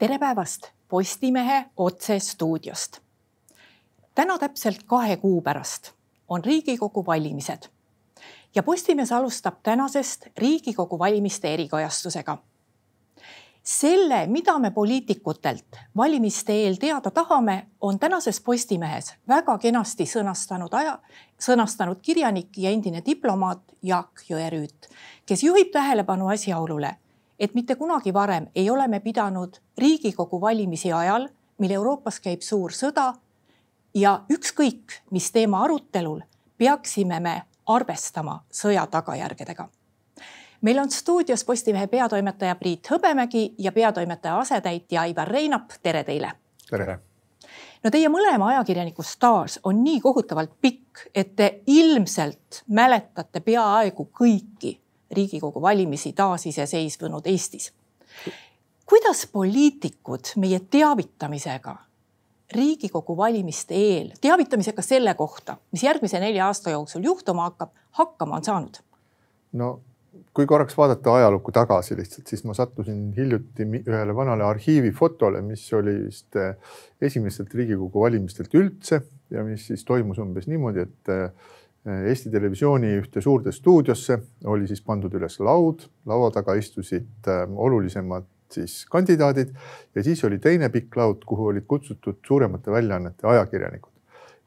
tere päevast Postimehe otsestuudiost. täna täpselt kahe kuu pärast on Riigikogu valimised ja Postimees alustab tänasest Riigikogu valimiste erikajastusega. selle, mida me poliitikutelt valimiste eel teada tahame, on tänases Postimehes väga kenasti sõnastanud aja, sõnastanud kirjanik ja endine diplomaat Jaak Jõerüüt, kes juhib tähelepanu asjaolule et mitte kunagi varem ei ole me pidanud Riigikogu valimisi ajal, mil Euroopas käib suur sõda ja ükskõik, mis teema arutelul, peaksime me arvestama sõja tagajärgedega. meil on stuudios Postimehe peatoimetaja Priit Hõbemägi ja peatoimetaja asetäitja Aivar Reinap, tere teile. tere no teie mõlema ajakirjaniku staaž on nii kohutavalt pikk, et te ilmselt mäletate peaaegu kõiki Riigikogu valimisi taasiseseisvunud Eestis. kuidas poliitikud meie teavitamisega Riigikogu valimiste eel, teavitamisega selle kohta, mis järgmise nelja aasta jooksul juhtuma hakkab, hakkama on saanud? no kui korraks vaadata ajalukku tagasi lihtsalt, siis ma sattusin hiljuti ühele vanale arhiivifotole, mis oli vist eh, esimestelt Riigikogu valimistelt üldse ja mis siis toimus umbes niimoodi, et eh, Eesti Televisiooni ühte suurde stuudiosse oli siis pandud üles laud, laua taga istusid äh, olulisemad siis kandidaadid ja siis oli teine pikk laud, kuhu olid kutsutud suuremate väljaannete ajakirjanikud.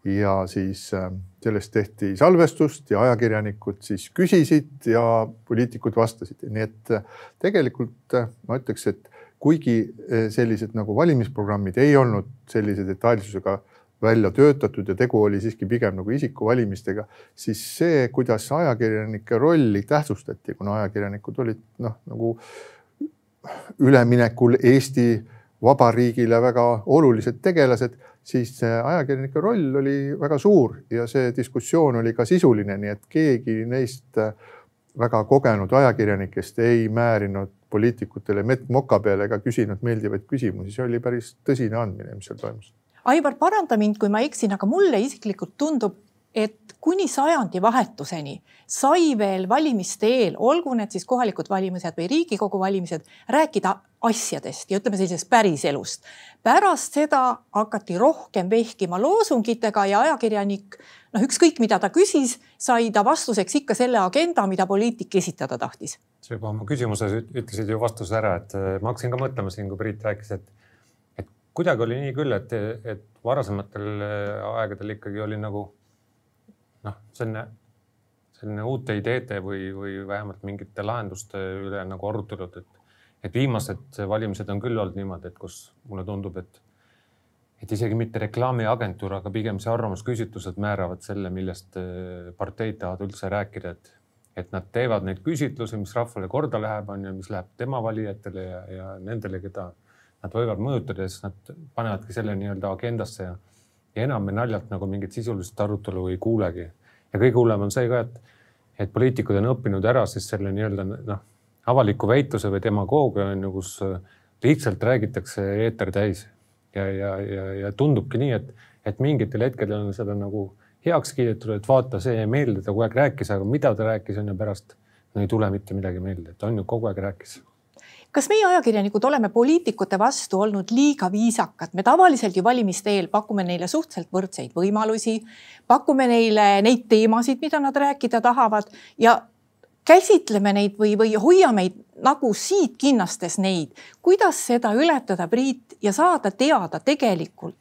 ja siis äh, sellest tehti salvestust ja ajakirjanikud siis küsisid ja poliitikud vastasid, nii et äh, tegelikult ma ütleks, et kuigi sellised nagu valimisprogrammid ei olnud sellise detailsusega välja töötatud ja tegu oli siiski pigem nagu isikuvalimistega, siis see, kuidas ajakirjanike rolli tähtsustati, kuna ajakirjanikud olid noh, nagu üleminekul Eesti Vabariigile väga olulised tegelased, siis ajakirjanike roll oli väga suur ja see diskussioon oli ka sisuline, nii et keegi neist väga kogenud ajakirjanikest ei määrinud poliitikutele mett moka peale ega küsinud meeldivaid küsimusi, see oli päris tõsine andmine, mis seal toimus Aivar, paranda mind, kui ma eksin, aga mulle isiklikult tundub, et kuni sajandivahetuseni sai veel valimiste eel, olgu need siis kohalikud valimised või Riigikogu valimised, rääkida asjadest ja ütleme sellisest päriselust. pärast seda hakati rohkem vehkima loosungitega ja ajakirjanik, noh, ükskõik mida ta küsis, sai ta vastuseks ikka selle agenda, mida poliitik esitada tahtis. sa juba oma küsimuses ütlesid ju vastuse ära, et ma hakkasin ka mõtlema siin, kui Priit rääkis, et kuidagi oli nii küll, et, et varasematel äh, aegadel ikkagi oli nagu noh, selline, selline uute ideede või, või vähemalt mingite lahenduste üle nagu arutelud, et, et viimased valimised on küll olnud niimoodi, et kus mulle tundub, et, et isegi mitte reklaamiagentuur, aga pigem see arvamusküsitlused määravad selle, millest äh, parteid tahavad üldse rääkida, et, et nad teevad neid küsitlusi, mis rahvale korda läheb, on ju, mis läheb tema valijatele ja, ja nendele, keda nad võivad mõjutada ja siis nad panevadki selle nii-öelda agendasse ja, ja enam me naljalt nagu mingit sisulist arutelu ei kuulegi. ja kõige hullem on see ka, et, et poliitikud on õppinud ära siis selle nii-öelda noh, avaliku väitluse või demagoogia on ju, kus äh, lihtsalt räägitakse eeter täis. Ja, ja, ja, ja tundubki nii, et, et mingitel hetkedel on seda nagu heaks kiidetud, et vaata, see ei meeldi, ta kogu aeg rääkis, aga mida ta rääkis, on ju pärast no ei tule mitte midagi meelde, et on ju kogu aeg rääkis kas meie ajakirjanikud oleme poliitikute vastu olnud liiga viisakad? me tavaliselt ju valimiste eel pakume neile suhteliselt võrdseid võimalusi, pakume neile neid teemasid, mida nad rääkida tahavad ja käsitleme neid või, või hoiame nagu siit kinnastes neid. kuidas seda ületada, Priit, ja saada teada tegelikult,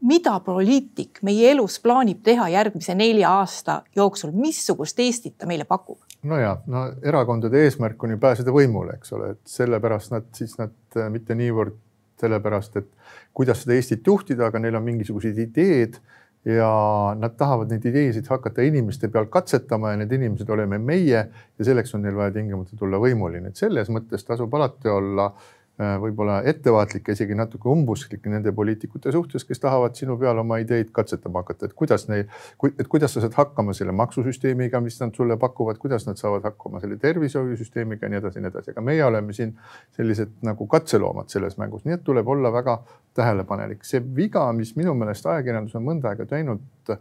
mida poliitik meie elus plaanib teha järgmise nelja aasta jooksul, missugust Eestit ta meile pakub? No ja, no erakondade eesmärk on ju pääseda võimule, eks ole, et sellepärast nad siis nad äh, mitte niivõrd sellepärast, et kuidas seda Eestit juhtida, aga neil on mingisugused ideed ja nad tahavad neid ideesid hakata inimeste peal katsetama ja need inimesed oleme meie ja selleks on neil vaja tingimata tulla võimule, nii et selles mõttes tasub alati olla Äh, võib-olla ettevaatlik ja isegi natuke umbusklik nende poliitikute suhtes, kes tahavad sinu peal oma ideid katsetama hakata, et kuidas neil, et kuidas sa saad hakkama selle maksusüsteemiga, mis nad sulle pakuvad, kuidas nad saavad hakkama selle tervishoiusüsteemiga ja nii edasi ja nii edasi, aga meie oleme siin sellised nagu katseloomad selles mängus, nii et tuleb olla väga tähelepanelik. see viga, mis minu meelest ajakirjandus on mõnda aega teinud äh,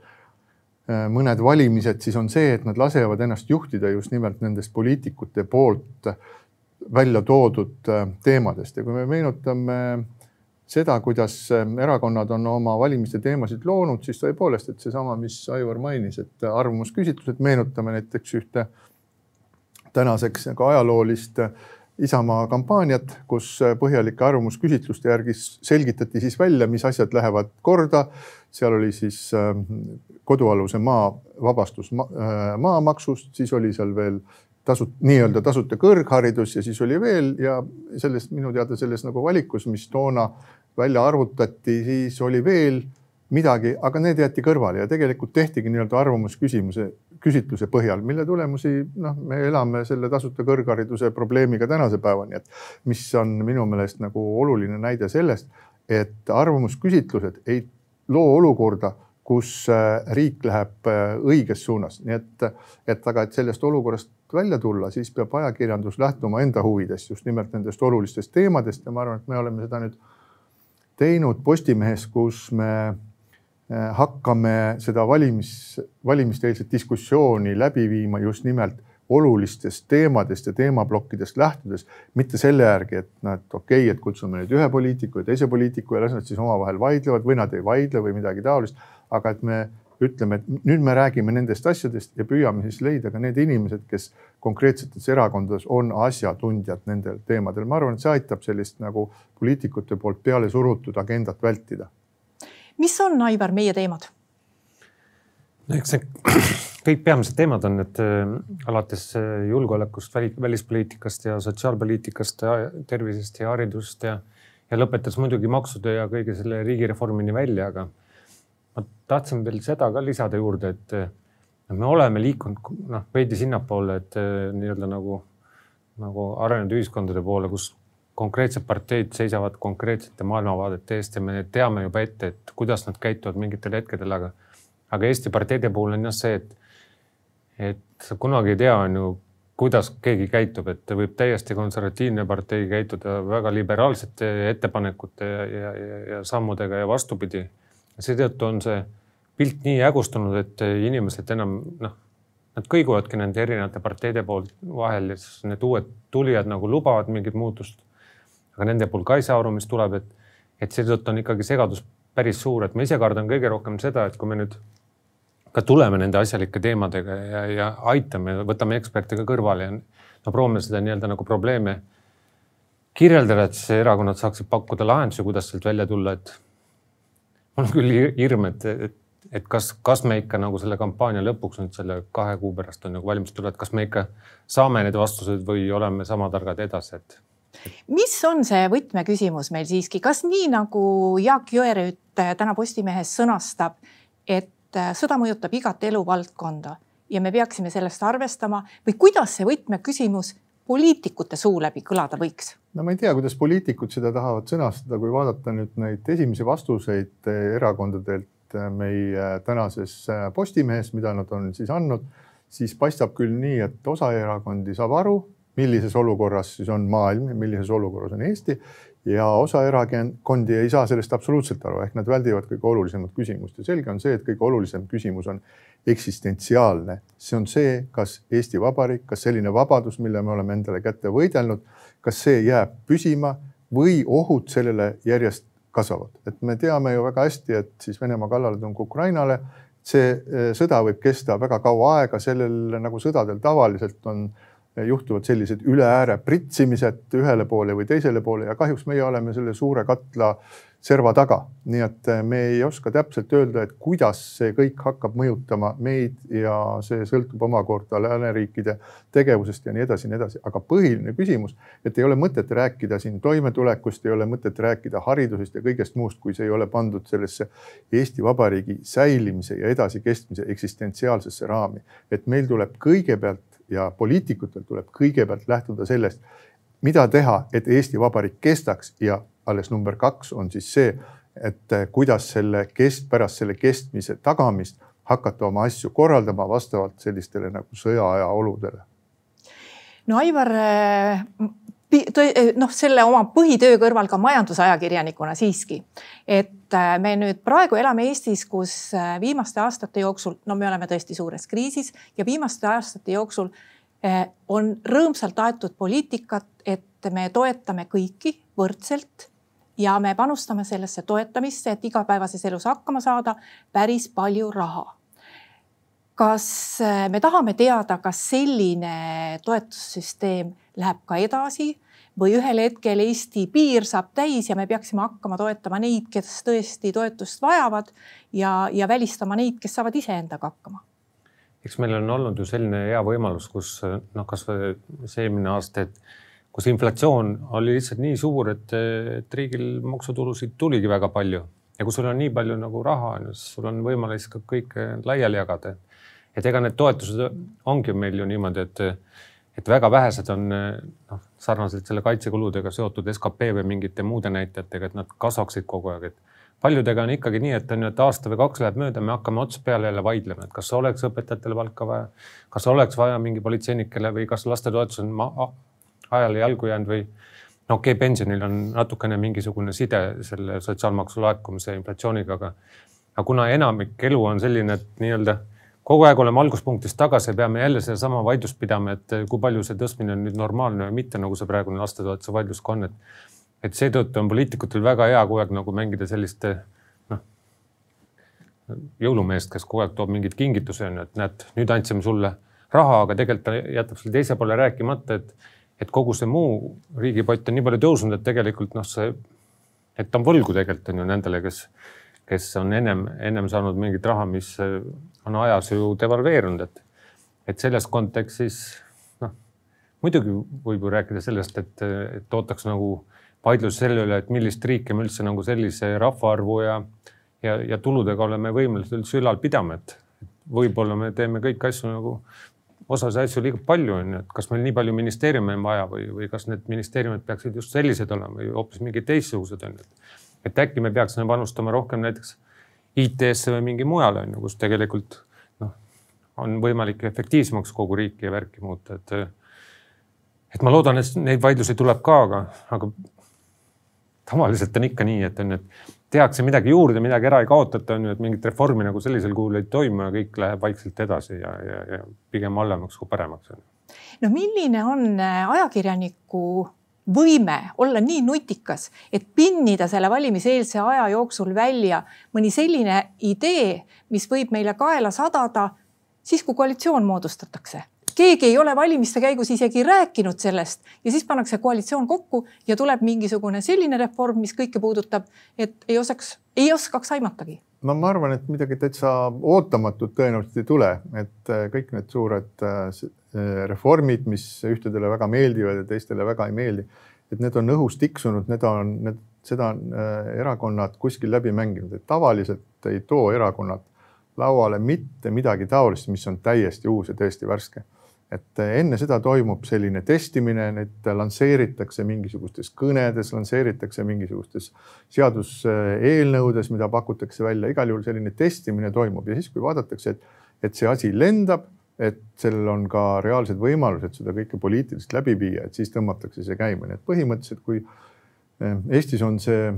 mõned valimised, siis on see, et nad lasevad ennast juhtida just nimelt nendest poliitikute poolt välja toodud teemadest ja kui me meenutame seda, kuidas erakonnad on oma valimiste teemasid loonud, siis tõepoolest, et seesama, mis Aivar mainis, et arvamusküsitlused, meenutame näiteks ühte tänaseks nagu ajaloolist Isamaa kampaaniat, kus põhjalike arvamusküsitluste järgi selgitati siis välja, mis asjad lähevad korda. seal oli siis kodualuse maa vabastus maamaksust, siis oli seal veel tasut-, nii-öelda tasuta kõrgharidus ja siis oli veel ja sellest minu teada selles nagu valikus, mis toona välja arvutati, siis oli veel midagi, aga need jäeti kõrvale ja tegelikult tehtigi nii-öelda arvamusküsimuse, küsitluse põhjal, mille tulemusi noh, me elame selle tasuta kõrghariduse probleemiga tänase päevani, et mis on minu meelest nagu oluline näide sellest, et arvamusküsitlused ei loo olukorda, kus äh, riik läheb äh, õiges suunas, nii et, et aga, et sellest olukorrast välja tulla, siis peab ajakirjandus lähtuma enda huvidest, just nimelt nendest olulistest teemadest. Ja ma arvan, et me oleme seda nüüd teinud Postimehes, kus me äh, hakkame seda valimis, valimiste-eelset diskussiooni läbi viima just nimelt olulistest teemadest ja teemaplokkidest lähtudes, mitte selle järgi, et et okei okay,, et kutsume nüüd ühe poliitiku ja teise poliitiku ja las nad siis omavahel vaidlevad või nad ei vaidle või midagi taolist, aga et me ütleme, et nüüd me räägime nendest asjadest ja püüame siis leida ka need inimesed, kes konkreetsetes erakondades on asjatundjad nendel teemadel. ma arvan, et see aitab sellist nagu poliitikute poolt peale surutud agendat vältida. mis on, Aivar, meie teemad? no eks see kõik peamised teemad on, et äh, alates äh, julgeolekust, välispoliitikast ja sotsiaalpoliitikast, tervisest ja haridusest ja, ja lõpetades muidugi maksude ja kõige selle riigireformini välja, aga ma tahtsin veel seda ka lisada juurde, et me oleme liikunud noh, veidi sinnapoole, et nii-öelda nagu, nagu arenenud ühiskondade poole, kus konkreetsed parteid seisavad konkreetsete maailmavaadete eest ja me teame juba ette, et kuidas nad käituvad mingitel hetkedel, aga, aga Eesti parteide puhul on jah see, et, et sa kunagi ei tea, on ju, kuidas keegi käitub, et võib täiesti konservatiivne partei käituda väga liberaalsete ettepanekute ja, ja, ja, ja sammudega ja vastupidi seetõttu on see pilt nii hägustunud, et inimesed enam noh, nad kõiguvadki nende erinevate parteide poolt vahel ja siis need uued tulijad nagu lubavad mingit muutust. aga nende puhul ka ei saa aru, mis tuleb, et, et seetõttu on ikkagi segadus päris suur, et ma ise kardan kõige rohkem seda, et kui me nüüd ka tuleme nende asjalike teemadega ja, ja aitame, võtame eksperte ka kõrvale ja no proovime seda nii-öelda nagu probleeme kirjeldada, et siis erakonnad saaksid pakkuda lahendusi, kuidas sealt välja tulla, et mul on küll hirm, et, et, et kas, kas me ikka nagu selle kampaania lõpuks nüüd selle kahe kuu pärast on nagu valimised tulevad, kas me ikka saame need vastused või oleme sama targad edasi, et mis on see võtmeküsimus meil siiski, kas nii nagu Jaak Jõerüüt täna Postimehes sõnastab, et sõda mõjutab igat eluvaldkonda ja me peaksime sellest arvestama või kuidas see võtmeküsimus poliitikute suu läbi kõlada võiks? no ma ei tea, kuidas poliitikud seda tahavad sõnastada, kui vaadata nüüd neid esimesi vastuseid erakondadelt meie tänases Postimehes, mida nad on siis andnud, siis paistab küll nii, et osa erakondi saab aru, millises olukorras siis on maailm ja millises olukorras on Eesti ja osa erakondi ei saa sellest absoluutselt aru, ehk nad väldivad kõige olulisemat küsimust. Ja selge on see, et kõige olulisem küsimus on eksistentsiaalne. see on see, kas Eesti Vabariik, kas selline vabadus, mille me oleme endale kätte võidelnud, kas see jääb püsima või ohud sellele järjest kasvavad, et me teame ju väga hästi, et siis Venemaa kallaletung Ukrainale, see eh, sõda võib kesta väga kaua aega, sellel nagu sõdadel tavaliselt on juhtuvad sellised üle ääre pritsimised ühele poole või teisele poole ja kahjuks meie oleme selle suure katla serva taga. nii et eh, me ei oska täpselt öelda, et kuidas see kõik hakkab mõjutama meid ja see sõltub omakorda lääneriikide tegevusest ja nii edasi ja nii edasi. aga põhiline küsimus, et ei ole mõtet rääkida siin toimetulekust, ei ole mõtet rääkida haridusest ja kõigest muust, kui see ei ole pandud sellesse Eesti Vabariigi säilimise ja edasikestmise eksistentsiaalsesse raami. et meil tuleb kõigepealt ja poliitikutel tuleb kõigepealt lähtuda sellest, mida teha, et Eesti Vabariik kestaks ja alles number kaks on siis see, et kuidas selle kest, pärast selle kestmise tagamist hakata oma asju korraldama vastavalt sellistele nagu sõjaaja oludele. no Aivar, noh, selle oma põhitöö kõrval ka majandusajakirjanikuna siiski, et äh, me nüüd praegu elame Eestis, kus äh, viimaste aastate jooksul, no me oleme tõesti suures kriisis ja viimaste aastate jooksul on rõõmsalt aetud poliitikat, et me toetame kõiki võrdselt ja me panustame sellesse toetamisse, et igapäevases elus hakkama saada, päris palju raha. kas äh, me tahame teada, kas selline toetussüsteem läheb ka edasi või ühel hetkel Eesti piir saab täis ja me peaksime hakkama toetama neid, kes tõesti toetust vajavad ja, ja välistama neid, kes saavad iseendaga hakkama eks meil on olnud ju selline hea võimalus, kus noh, kasvõi see eelmine aasta, et kus inflatsioon oli lihtsalt nii suur, et, et riigil maksutulusid tuligi väga palju ja kui sul on nii palju nagu raha, siis sul on võimalik ka kõike laiali jagada. et ega need toetused ongi meil ju niimoodi, et, et väga vähesed on noh, sarnaselt selle kaitsekuludega seotud skp või mingite muude näitajatega, et nad kasvaksid kogu aeg, et paljudega on ikkagi nii, et on ju, et aasta või kaks läheb mööda, me hakkame ots peale jälle vaidlema, et kas oleks õpetajatele palka vaja, kas oleks vaja mingi politseinikele või kas lastetoetus on ajale jalgu jäänud või no okei okay,, pensionil on natukene mingisugune side selle sotsiaalmaksu laekumise inflatsiooniga, aga, aga kuna enamik elu on selline, et nii-öelda kogu aeg oleme alguspunktist tagasi ja peame jälle sedasama vaidlust pidama, et kui palju see tõstmine on nüüd normaalne või mitte, nagu see praegune lastetoetuse vaidlus ka on, et, et seetõttu on poliitikutel väga hea kogu aeg nagu mängida sellist noh, jõulumeest, kes kogu aeg toob mingeid kingitusi, on ju, et näed, nüüd andsime sulle raha, aga tegelikult ta jätab selle teise poole rääkimata, et et kogu see muu riigipott on nii palju tõusnud, et tegelikult noh, see, et ta on võlgu tegelikult on ju nendele, kes, kes on ennem, ennem saanud mingit raha, mis on ajas ju devalveerunud, et, et selles kontekstis noh, muidugi võib ju rääkida sellest, et, et ootaks nagu vaidlus selle üle, et millist riiki me üldse nagu sellise rahvaarvu ja, ja, ja tuludega oleme võimelised üldse ülal pidama, et võib-olla me teeme kõiki asju nagu osas asju liiga palju on ju, et kas meil nii palju ministeeriume on vaja või, või kas need ministeeriumid peaksid just sellised olema või hoopis mingid teistsugused on ju. Et äkki me peaksime panustama rohkem näiteks IT-sse või mingi mujale on ju, kus tegelikult noh, on võimalik efektiivsemaks kogu riiki ja värki muuta, et. et ma loodan, et neid vaidlusi tuleb ka, aga, aga tavaliselt on ikka nii, et on, et tehakse midagi juurde, midagi ära ei kaotata, on ju, et mingit reformi nagu sellisel kujul ei toimu ja kõik läheb vaikselt edasi ja, ja, ja pigem halvemaks kui paremaks. no milline on äh, ajakirjaniku võime olla nii nutikas, et pinnida selle valimiseelse aja jooksul välja mõni selline idee, mis võib meile kaela sadada siis, kui koalitsioon moodustatakse keegi ei ole valimiste käigus isegi rääkinud sellest ja siis pannakse koalitsioon kokku ja tuleb mingisugune selline reform, mis kõike puudutab, et ei osaks, ei oskaks aimatagi. No ma arvan, et midagi täitsa ootamatut tõenäoliselt ei tule, et äh, kõik need suured äh, äh, reformid, mis ühtedele väga meeldivad ja teistele väga ei meeldi, et need on õhus tiksunud, need on, need, seda on erakonnad kuskil läbi mänginud, et tavaliselt ei too erakonnad lauale mitte midagi taolist, mis on täiesti uus ja tõesti värske et enne seda toimub selline testimine, neid lansseeritakse mingisugustes kõnedes, lansseeritakse mingisugustes seaduseelnõudes, mida pakutakse välja, igal juhul selline testimine toimub. Ja siis, kui vaadatakse, et, et see asi lendab, et sellel on ka reaalsed võimalused seda kõike poliitiliselt läbi viia, et siis tõmmatakse see käima, nii et põhimõtteliselt, kui eh, Eestis on see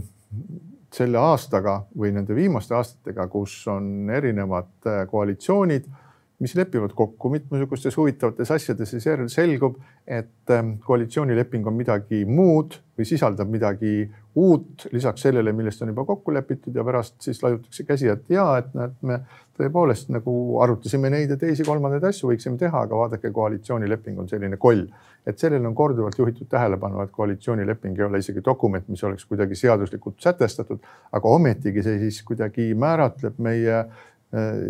selle aastaga või nende viimaste aastatega, kus on erinevad eh, koalitsioonid mis lepivad kokku mitmesugustes huvitavates asjades ja seejärel selgub, et ähm, koalitsioonileping on midagi muud või sisaldab midagi uut lisaks sellele, millest on juba kokku lepitud ja pärast siis laiutakse käsi, et ja et näed, me tõepoolest nagu arutasime neid ja teisi-kolmandaid asju võiksime teha, aga vaadake, koalitsioonileping on selline koll. et sellele on korduvalt juhitud tähelepanu, et koalitsioonileping ei ole isegi dokument, mis oleks kuidagi seaduslikult sätestatud, aga ometigi see siis kuidagi määratleb meie Äh,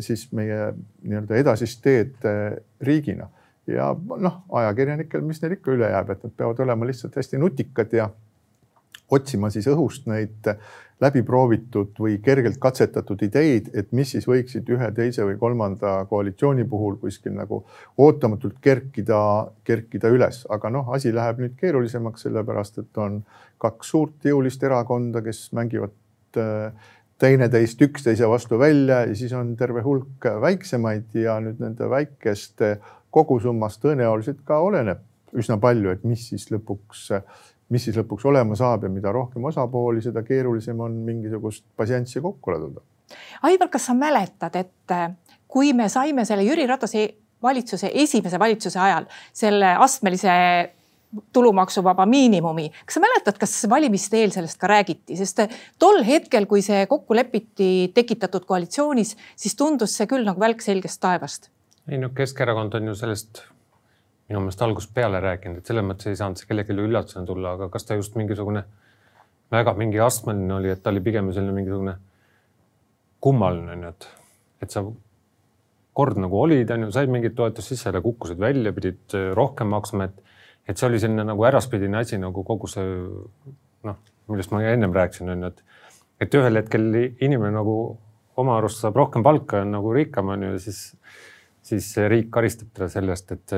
siis meie nii-öelda edasist teed äh, riigina. ja noh, ajakirjanikel, mis neil ikka üle jääb, et nad peavad olema lihtsalt hästi nutikad ja otsima siis õhust neid läbiproovitud või kergelt katsetatud ideid, et mis siis võiksid ühe, teise või kolmanda koalitsiooni puhul kuskil nagu ootamatult kerkida, kerkida üles, aga noh, asi läheb nüüd keerulisemaks, sellepärast et on kaks suurt jõulist erakonda, kes mängivad äh, teineteist üksteise vastu välja ja siis on terve hulk väiksemaid ja nüüd nende väikeste kogusummast tõenäoliselt ka oleneb üsna palju, et mis siis lõpuks, mis siis lõpuks olema saab ja mida rohkem osapooli, seda keerulisem on mingisugust passianssi kokku laduda. Aivar, kas sa mäletad, et kui me saime selle Jüri Ratase valitsuse, esimese valitsuse ajal selle astmelise tulumaksuvaba miinimumi. kas sa mäletad, kas valimiste eel sellest ka räägiti, sest tol hetkel, kui see kokku lepiti tekitatud koalitsioonis, siis tundus see küll nagu välk selgest taevast. ei no Keskerakond on ju sellest minu meelest algusest peale rääkinud, et selles mõttes ei saanud see kellelegi üllatusena tulla, aga kas ta just mingisugune väga mingi astmeline oli, et ta oli pigem selline mingisugune kummaline onju, et, et sa kord nagu olid, onju, said mingit toetust, siis jälle kukkusid välja, pidid rohkem maksma, et et see oli selline nagu äraspidine asi nagu kogu see noh, millest ma ennem rääkisin, on ju, et, et ühel hetkel inimene nagu oma arust saab rohkem palka, on nagu rikkam, on ju, siis, siis riik karistab teda sellest, et,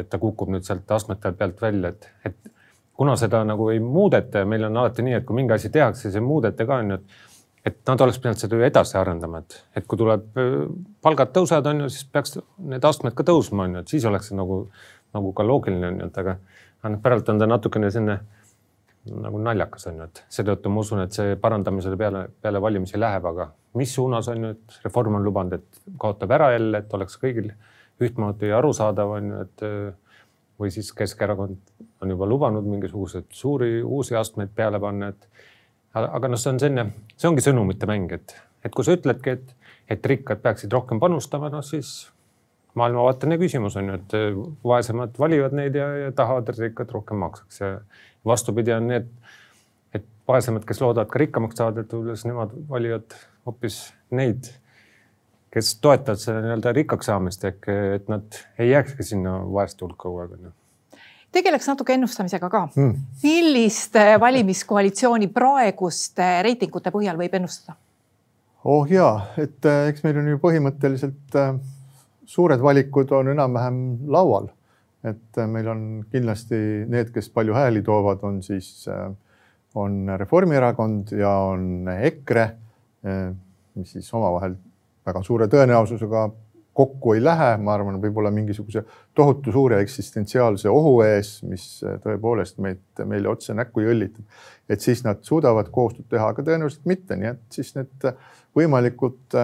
et ta kukub nüüd sealt astmete pealt välja, et, et kuna seda nagu ei muudeta ja meil on alati nii, et kui mingi asi tehakse, siis ei muudeta ka, on ju, et et nad oleks pidanud seda ju edasi arendama, et, et kui tuleb, palgad tõusevad, on ju, siis peaks need astmed ka tõusma, on ju, et siis oleks see nagu nagu ka loogiline on ju, et aga, aga noh, päralt on ta natukene selline nagu naljakas on ju, et seetõttu ma usun, et see parandamisele peale, peale valimisi läheb, aga mis suunas on ju, et Reform on lubanud, et kaotab ära jälle, et oleks kõigil ühtmoodi arusaadav on ju, et või siis Keskerakond on juba lubanud mingisuguseid suuri uusi astmeid peale panna, et aga noh, see on selline, see ongi sõnumite mäng, et, et kui sa ütledki, et, et rikkad peaksid rohkem panustama, noh siis maailmavaateline küsimus on ju, et eh, vaesemad valivad neid ja, ja tahavad, et rikkad rohkem maksaks ja vastupidi on need, et vaesemad, kes loodavad ka rikkamaks saada, et võib-olla siis nemad valivad hoopis neid, kes toetavad seda nii-öelda rikkaks saamist ehk et nad ei jääkski sinna vaeste hulka kogu aeg onju tegeleks natuke ennustamisega ka. Hmm.. millist eh, valimiskoalitsiooni praeguste reitingute põhjal võib ennustada? oh ja, et eh, eks meil on ju põhimõtteliselt suured valikud on enam-vähem laual. et äh, meil on kindlasti need, kes palju hääli toovad, on siis, äh, on Reformierakond ja on EKRE, äh, mis siis omavahel väga suure tõenäosusega kokku ei lähe, ma arvan, võib-olla mingisuguse tohutu suure eksistentsiaalse ohu ees, mis tõepoolest meid, meile otse näkku jõllitab. et siis nad suudavad koostööd teha, aga tõenäoliselt mitte, nii et siis need võimalikud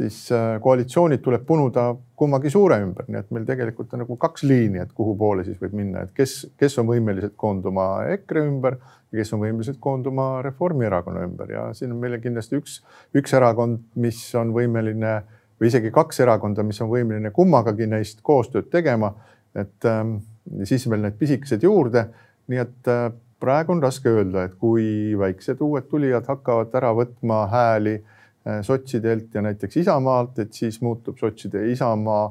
siis äh, koalitsioonid tuleb punuda kummagi suure ümber, nii et meil tegelikult on nagu kaks liini, et kuhu poole siis võib minna, et kes, kes on võimelised koonduma EKRE ümber ja kes on võimelised koonduma Reformierakonna ümber ja siin on meil kindlasti üks, üks erakond, mis on võimeline või isegi kaks erakonda, mis on võimeline kummagagi neist koostööd tegema. et ähm, siis veel need pisikesed juurde, nii et äh, praegu on raske öelda, et kui väiksed uued tulijad hakkavad ära võtma hääli Äh, sotsidelt ja näiteks Isamaalt, et siis muutub sotside ja Isamaa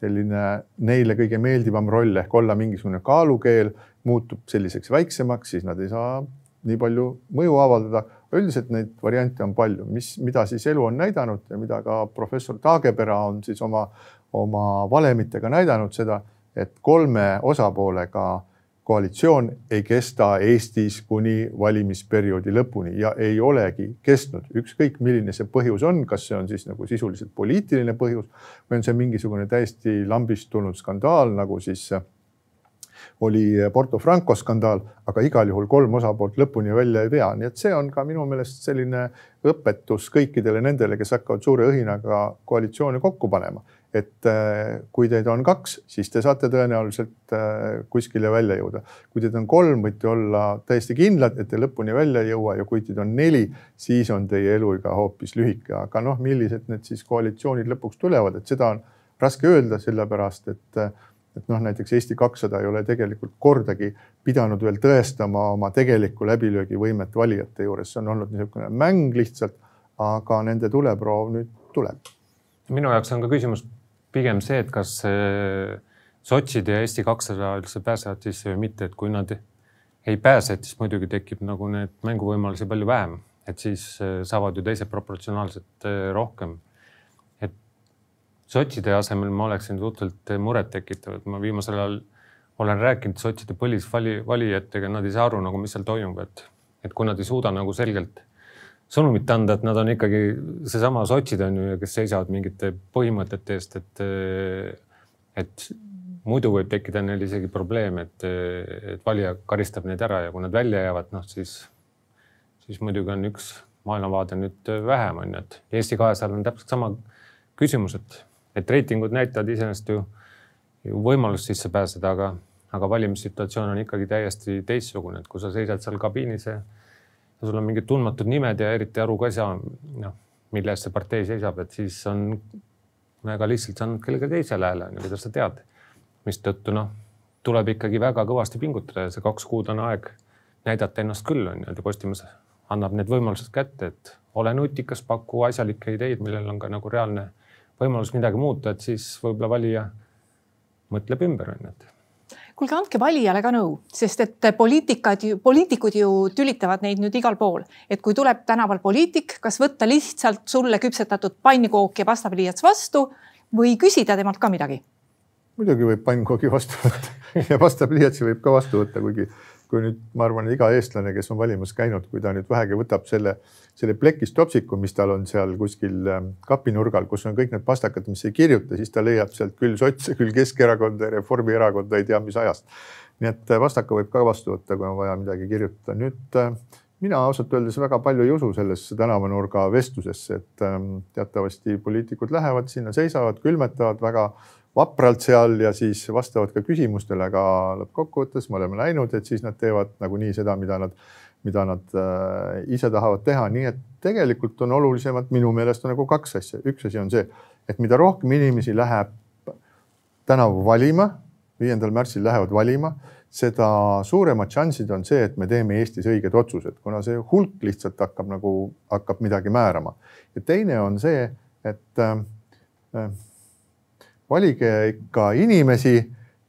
selline neile kõige meeldivam roll ehk olla mingisugune kaalukeel, muutub selliseks väiksemaks, siis nad ei saa nii palju mõju avaldada. üldiselt neid variante on palju, mis, mida siis elu on näidanud ja mida ka professor Taagepera on siis oma, oma valemitega näidanud seda, et kolme osapoolega koalitsioon ei kesta Eestis kuni valimisperioodi lõpuni ja ei olegi kestnud, ükskõik milline see põhjus on, kas see on siis nagu sisuliselt poliitiline põhjus või on see mingisugune täiesti lambist tulnud skandaal, nagu siis oli Porto Franco skandaal, aga igal juhul kolm osapoolt lõpuni välja ei vea, nii et see on ka minu meelest selline õpetus kõikidele nendele, kes hakkavad suure õhinaga koalitsioone kokku panema. Et äh, kui teid on kaks, siis te saate tõenäoliselt äh, kuskile välja jõuda. kui teid on kolm, võite olla täiesti kindlad, et te lõpuni välja ei jõua. Ja kui teid on neli, siis on teie eluiga hoopis lühike, aga noh, millised need siis koalitsioonid lõpuks tulevad, et seda on raske öelda, sellepärast et et noh, näiteks Eesti kakssada ei ole tegelikult kordagi pidanud veel tõestama oma tegelikku läbilöögivõimet valijate juures, see on olnud niisugune mäng lihtsalt, aga nende tuleproov nüüd tuleb. minu jaoks on ka küsimus pigem see, et kas sotsid ja Eesti kakssada üldse pääsevad sisse või mitte, et kui nad ei pääse, et siis muidugi tekib nagu need mänguvõimalusi palju vähem, et siis äh, saavad ju teised proportsionaalselt äh, rohkem. Sotside asemel ma oleksin suhteliselt murettekitav, et ma viimasel ajal olen rääkinud sotside põlisvali, valijatega, nad ei saa aru nagu, mis seal toimub, et, et kui nad ei suuda nagu selgelt sõnumit anda, et nad on ikkagi seesama sotsid on ju, kes seisavad mingite põhimõtete eest, et, et muidu võib tekkida neil isegi probleem, et, et valija karistab neid ära ja kui nad välja jäävad, noh siis, siis muidugi on üks maailmavaade nüüd vähem, on ju, et Eesti kahesajal on täpselt sama küsimus, et, et reitingud näitavad iseenesest ju, ju võimalust sisse pääseda, aga, aga valimissituatsioon on ikkagi täiesti teistsugune, et kui sa seisad seal kabiinis ja sul on mingid tundmatud nimed ja eriti aru ka ei saa, noh, mille eest see partei seisab, et siis on väga lihtsalt saanud kellelegi teisele hääle, on ju, kuidas sa tead. mistõttu noh, tuleb ikkagi väga kõvasti pingutada ja see kaks kuud on aeg näidata ennast küll, on ju, ja Postimees annab need võimalused kätte, et ole nutikas, paku asjalikke ideid, millel on ka nagu reaalne võimalus midagi muuta, et siis võib-olla valija mõtleb ümber, on ju, et kuulge, andke valijale ka nõu, sest et poliitikad, poliitikud ju tülitavad neid nüüd igal pool, et kui tuleb tänaval poliitik, kas võtta lihtsalt sulle küpsetatud pannkook ja pastapliiats vastu või küsida temalt ka midagi? muidugi võib pannkoogi vastu võtta ja pastapliiatsi võib ka vastu võtta, kuigi kui nüüd ma arvan, iga eestlane, kes on valimas käinud, kui ta nüüd vähegi võtab selle, selle plekist topsiku, mis tal on seal kuskil ähm, kapinurgal, kus on kõik need pastakad, mis ei kirjuta, siis ta leiab sealt küll sotse, küll Keskerakonda ja Reformierakonda, ei tea mis ajast. nii et äh, pastaka võib ka vastu võtta, kui on vaja midagi kirjutada. nüüd äh, mina ausalt öeldes väga palju ei usu sellesse tänavanurga vestlusesse, et ähm, teatavasti poliitikud lähevad sinna, seisavad, külmetavad väga vapralt seal ja siis vastavad ka küsimustele, aga lõppkokkuvõttes me oleme näinud, et siis nad teevad nagunii seda, mida nad, mida nad äh, ise tahavad teha, nii et tegelikult on olulisemad minu meelest on nagu kaks asja, üks asi on see, et mida rohkem inimesi läheb tänavu valima, viiendal märtsil lähevad valima, seda suuremad šansid on see, et me teeme Eestis õiged otsused, kuna see hulk lihtsalt hakkab nagu, hakkab midagi määrama. ja teine on see, et äh, äh valige ikka inimesi,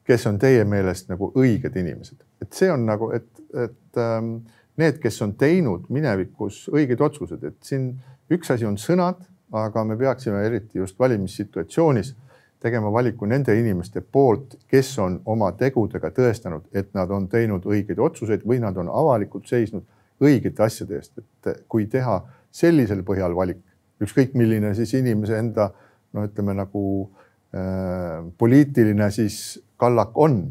kes on teie meelest nagu õiged inimesed, et see on nagu, et, et ähm, need, kes on teinud minevikus õigeid otsuseid, et siin üks asi on sõnad, aga me peaksime eriti just valimissituatsioonis tegema valiku nende inimeste poolt, kes on oma tegudega tõestanud, et nad on teinud õigeid otsuseid või nad on avalikult seisnud õigete asjade eest, et kui teha sellisel põhjal valik, ükskõik milline siis inimese enda no ütleme nagu äh, poliitiline siis kallak on,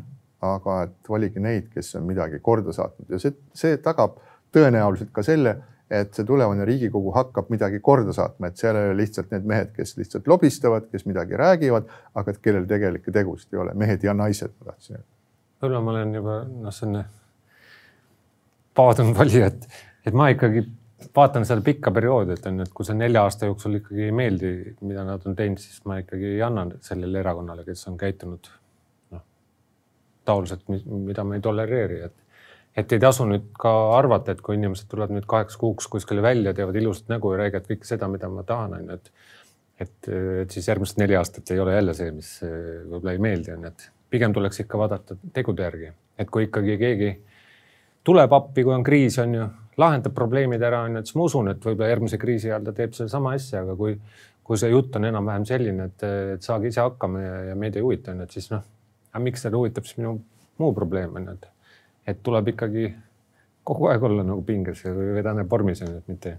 aga et valige neid, kes on midagi korda saatnud ja see, see tagab tõenäoliselt ka selle, et see tulevane Riigikogu hakkab midagi korda saatma, et seal ei ole lihtsalt need mehed, kes lihtsalt lobistavad, kes midagi räägivad, aga et kellel tegelikke tegusid ei ole, mehed ja naised, ma tahtsin öelda. võib-olla ma olen juba noh, selline paadunud valija, et, et ma ikkagi vaatan seda pikka perioodi, et on ju, et kui see nelja aasta jooksul ikkagi ei meeldi, mida nad on teinud, siis ma ikkagi ei anna sellele erakonnale, kes on käitunud noh, taoliselt, mida ma ei tolereeri, et et ei tasu nüüd ka arvata, et kui inimesed tulevad nüüd kaheks kuuks kuskile välja, teevad ilusat nägu ja räägivad kõike seda, mida ma tahan, on ju, et et, et siis järgmised neli aastat ei ole jälle see, mis võib-olla ei meeldi, on ju, et pigem tuleks ikka vaadata tegude järgi, et kui ikkagi keegi tuleb appi, kui on kriis, on ju, lahendab probleemid ära, on ju, et siis ma usun, et võib-olla järgmise kriisi ajal ta teeb sedasama asja, aga kui, kui see jutt on enam-vähem selline, et, et saage ise hakkama ja, ja meid ei huvita, on ju, et siis noh, aga miks teda huvitab siis minu muu probleem on ju, et, et tuleb ikkagi kogu aeg olla nagu pinges või vedane vormis on ju, et mitte,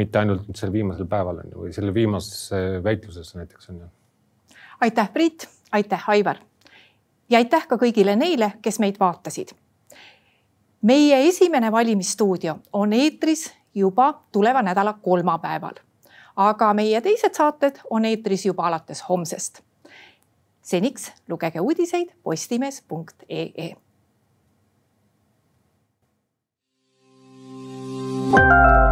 mitte ainult sel viimasel päeval on ju või selle viimases väitluses näiteks on ju. aitäh, Priit, aitäh, Aivar! Ja aitäh ka kõigile neile, kes meid vaatasid meie esimene valimisstuudio on eetris juba tuleva nädala kolmapäeval. aga meie teised saated on eetris juba alates homsest. seniks lugege uudiseid postimees.ee. thank you